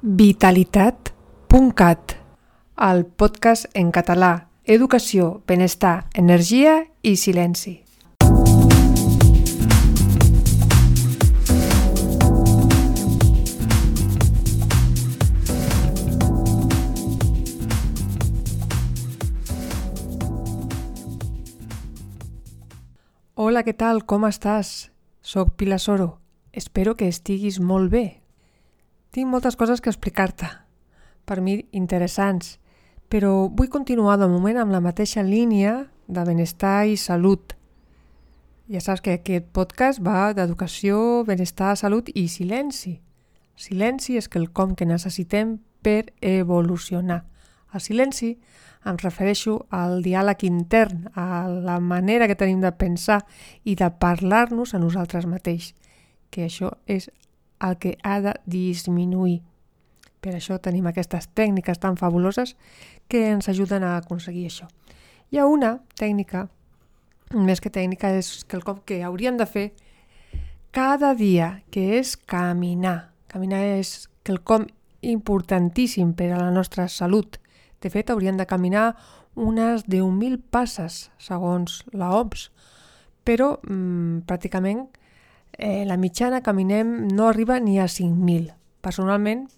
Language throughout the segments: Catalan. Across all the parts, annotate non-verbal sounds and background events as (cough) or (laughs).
Vitalitat.cat, el podcast en català, educació, benestar, energia i silenci. Hola, què tal? Com estàs? Soc Pilar Soro. Espero que estiguis molt bé. Tinc moltes coses que explicar-te, per mi interessants, però vull continuar de moment amb la mateixa línia de benestar i salut. Ja saps que aquest podcast va d'educació, benestar, salut i silenci. Silenci és quelcom que necessitem per evolucionar. El silenci em refereixo al diàleg intern, a la manera que tenim de pensar i de parlar-nos a nosaltres mateix, que això és el que ha de disminuir. Per això tenim aquestes tècniques tan fabuloses que ens ajuden a aconseguir això. Hi ha una tècnica, més que tècnica, és quelcom que hauríem de fer cada dia, que és caminar. Caminar és quelcom importantíssim per a la nostra salut. De fet, hauríem de caminar unes 10.000 passes, segons la OMS, però mmm, pràcticament eh, la mitjana caminem no arriba ni a 5.000. Personalment,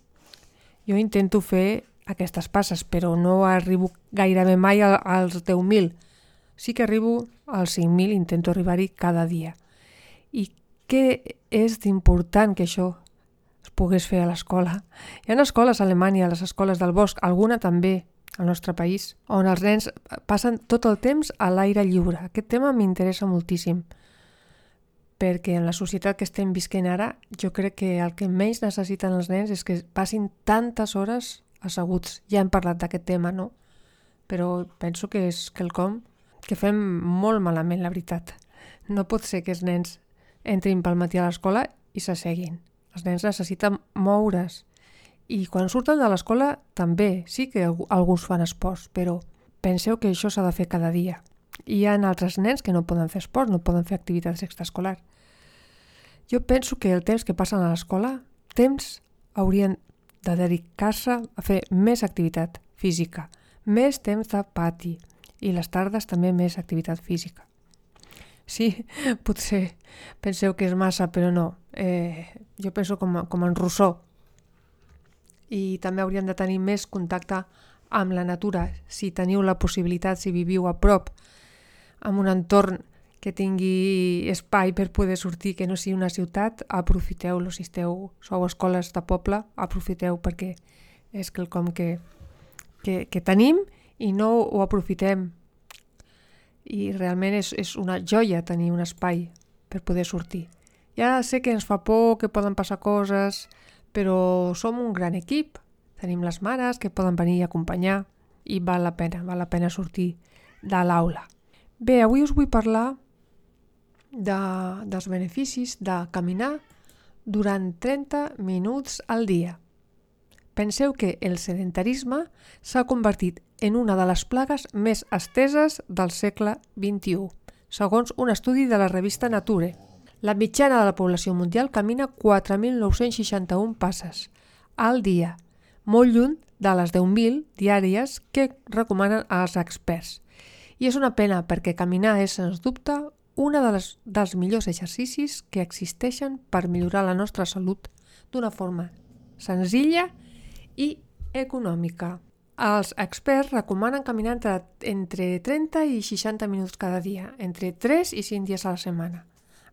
jo intento fer aquestes passes, però no arribo gairebé mai als 10.000. Sí que arribo als 5.000, intento arribar-hi cada dia. I què és d'important que això es pogués fer a l'escola? Hi ha escoles a Alemanya, les escoles del bosc, alguna també al nostre país, on els nens passen tot el temps a l'aire lliure. Aquest tema m'interessa moltíssim perquè en la societat que estem visquent ara jo crec que el que menys necessiten els nens és que passin tantes hores asseguts. Ja hem parlat d'aquest tema, no? Però penso que és quelcom que fem molt malament, la veritat. No pot ser que els nens entrin pel matí a l'escola i s'asseguin. Els nens necessiten moure's. I quan surten de l'escola també, sí que alguns fan esports, però penseu que això s'ha de fer cada dia. Hi ha altres nens que no poden fer esport, no poden fer activitats extraescolars. Jo penso que el temps que passen a l'escola, temps haurien de dedicar-se a fer més activitat física, més temps de pati i les tardes també més activitat física. Sí, (laughs) potser penseu que és massa, però no. Eh, jo penso com, com en Rousseau. I també hauríem de tenir més contacte amb la natura, si teniu la possibilitat, si viviu a prop, amb un entorn que tingui espai per poder sortir, que no sigui una ciutat, aprofiteu-lo. Si esteu, sou escoles de poble, aprofiteu perquè és quelcom que, que, que tenim i no ho aprofitem. I realment és, és una joia tenir un espai per poder sortir. Ja sé que ens fa por, que poden passar coses, però som un gran equip. Tenim les mares que poden venir a acompanyar i val la pena, val la pena sortir de l'aula. Bé, avui us vull parlar de, dels beneficis de caminar durant 30 minuts al dia. Penseu que el sedentarisme s'ha convertit en una de les plagues més esteses del segle XXI, segons un estudi de la revista Nature. La mitjana de la població mundial camina 4.961 passes al dia, molt lluny de les 10.000 diàries que recomanen els experts. I és una pena perquè caminar és, sens dubte, una de les, dels millors exercicis que existeixen per millorar la nostra salut d'una forma senzilla i econòmica. Els experts recomanen caminar entre, entre 30 i 60 minuts cada dia, entre 3 i 5 dies a la setmana.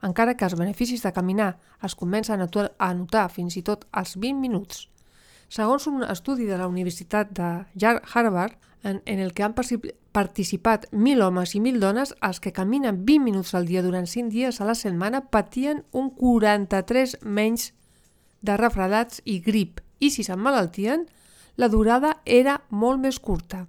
Encara que els beneficis de caminar es comencen a notar fins i tot als 20 minuts. Segons un estudi de la Universitat de Harvard, en, en el que han participat 1.000 homes i 1.000 dones, els que caminen 20 minuts al dia durant 5 dies a la setmana patien un 43 menys de refredats i grip, i si s'emmalaltien, la durada era molt més curta.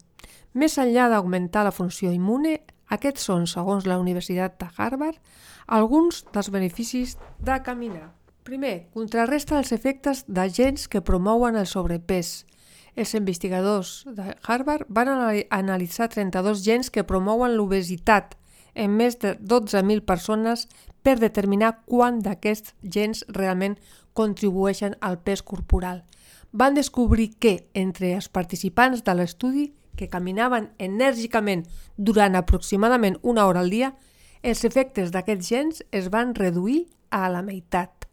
Més enllà d'augmentar la funció immune, aquests són, segons la Universitat de Harvard, alguns dels beneficis de caminar. Primer, contrarresta els efectes d'agents que promouen el sobrepès, els investigadors de Harvard van analitzar 32 gens que promouen l'obesitat en més de 12.000 persones per determinar quant d'aquests gens realment contribueixen al pes corporal. van descobrir que entre els participants de l'estudi que caminaven enèrgicament durant aproximadament una hora al dia, els efectes d'aquests gens es van reduir a la meitat.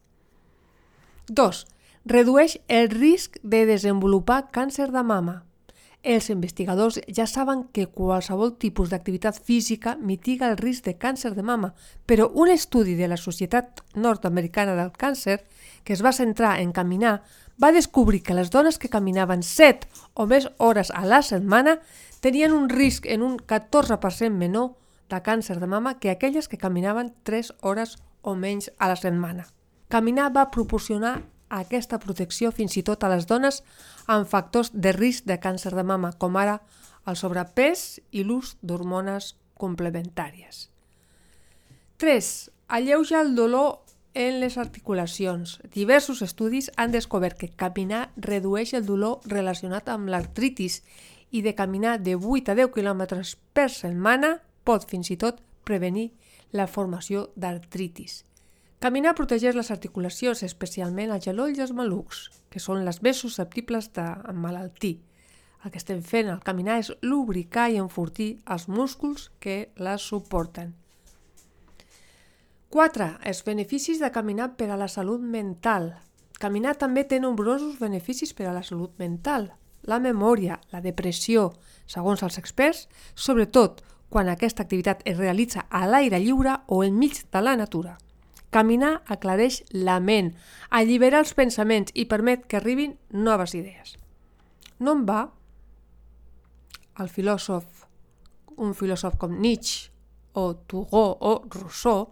2. Redueix el risc de desenvolupar càncer de mama. Els investigadors ja saben que qualsevol tipus d'activitat física mitiga el risc de càncer de mama, però un estudi de la Societat Nord-Americana del Càncer, que es va centrar en caminar, va descobrir que les dones que caminaven 7 o més hores a la setmana tenien un risc en un 14% menor de càncer de mama que aquelles que caminaven 3 hores o menys a la setmana. Caminar va proporcionar aquesta protecció fins i tot a les dones amb factors de risc de càncer de mama, com ara el sobrepès i l'ús d'hormones complementàries. 3. Alleuja el dolor en les articulacions. Diversos estudis han descobert que caminar redueix el dolor relacionat amb l'artritis i de caminar de 8 a 10 km per setmana pot fins i tot prevenir la formació d'artritis. Caminar protegeix les articulacions, especialment el genoll i els malucs, que són les més susceptibles d'emmalaltir. El que estem fent al caminar és lubricar i enfortir els músculs que les suporten. 4. Els beneficis de caminar per a la salut mental. Caminar també té nombrosos beneficis per a la salut mental. La memòria, la depressió, segons els experts, sobretot quan aquesta activitat es realitza a l'aire lliure o enmig de la natura. Caminar aclareix la ment, allibera els pensaments i permet que arribin noves idees. No en va el filòsof, un filòsof com Nietzsche o Turgot o Rousseau,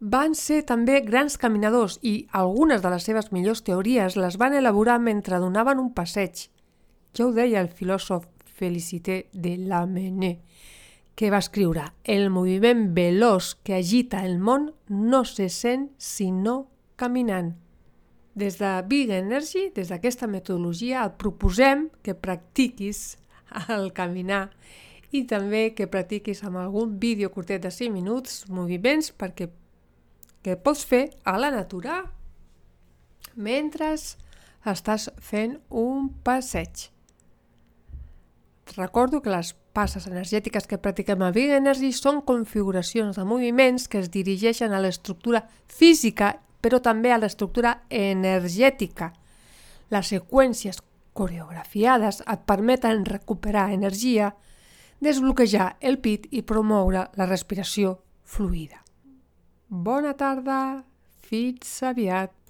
van ser també grans caminadors i algunes de les seves millors teories les van elaborar mentre donaven un passeig. Ja ho deia el filòsof Félicité de Lamennais, que va escriure «El moviment veloç que agita el món no se sent sinó caminant». Des de Big Energy, des d'aquesta metodologia, et proposem que practiquis el caminar i també que practiquis amb algun vídeo curtet de 5 minuts moviments perquè que pots fer a la natura mentre estàs fent un passeig. Recordo que les passes energètiques que practiquem a Big Energy són configuracions de moviments que es dirigeixen a l'estructura física, però també a l'estructura energètica. Les seqüències coreografiades et permeten recuperar energia, desbloquejar el pit i promoure la respiració fluida. Bona tarda, fins aviat!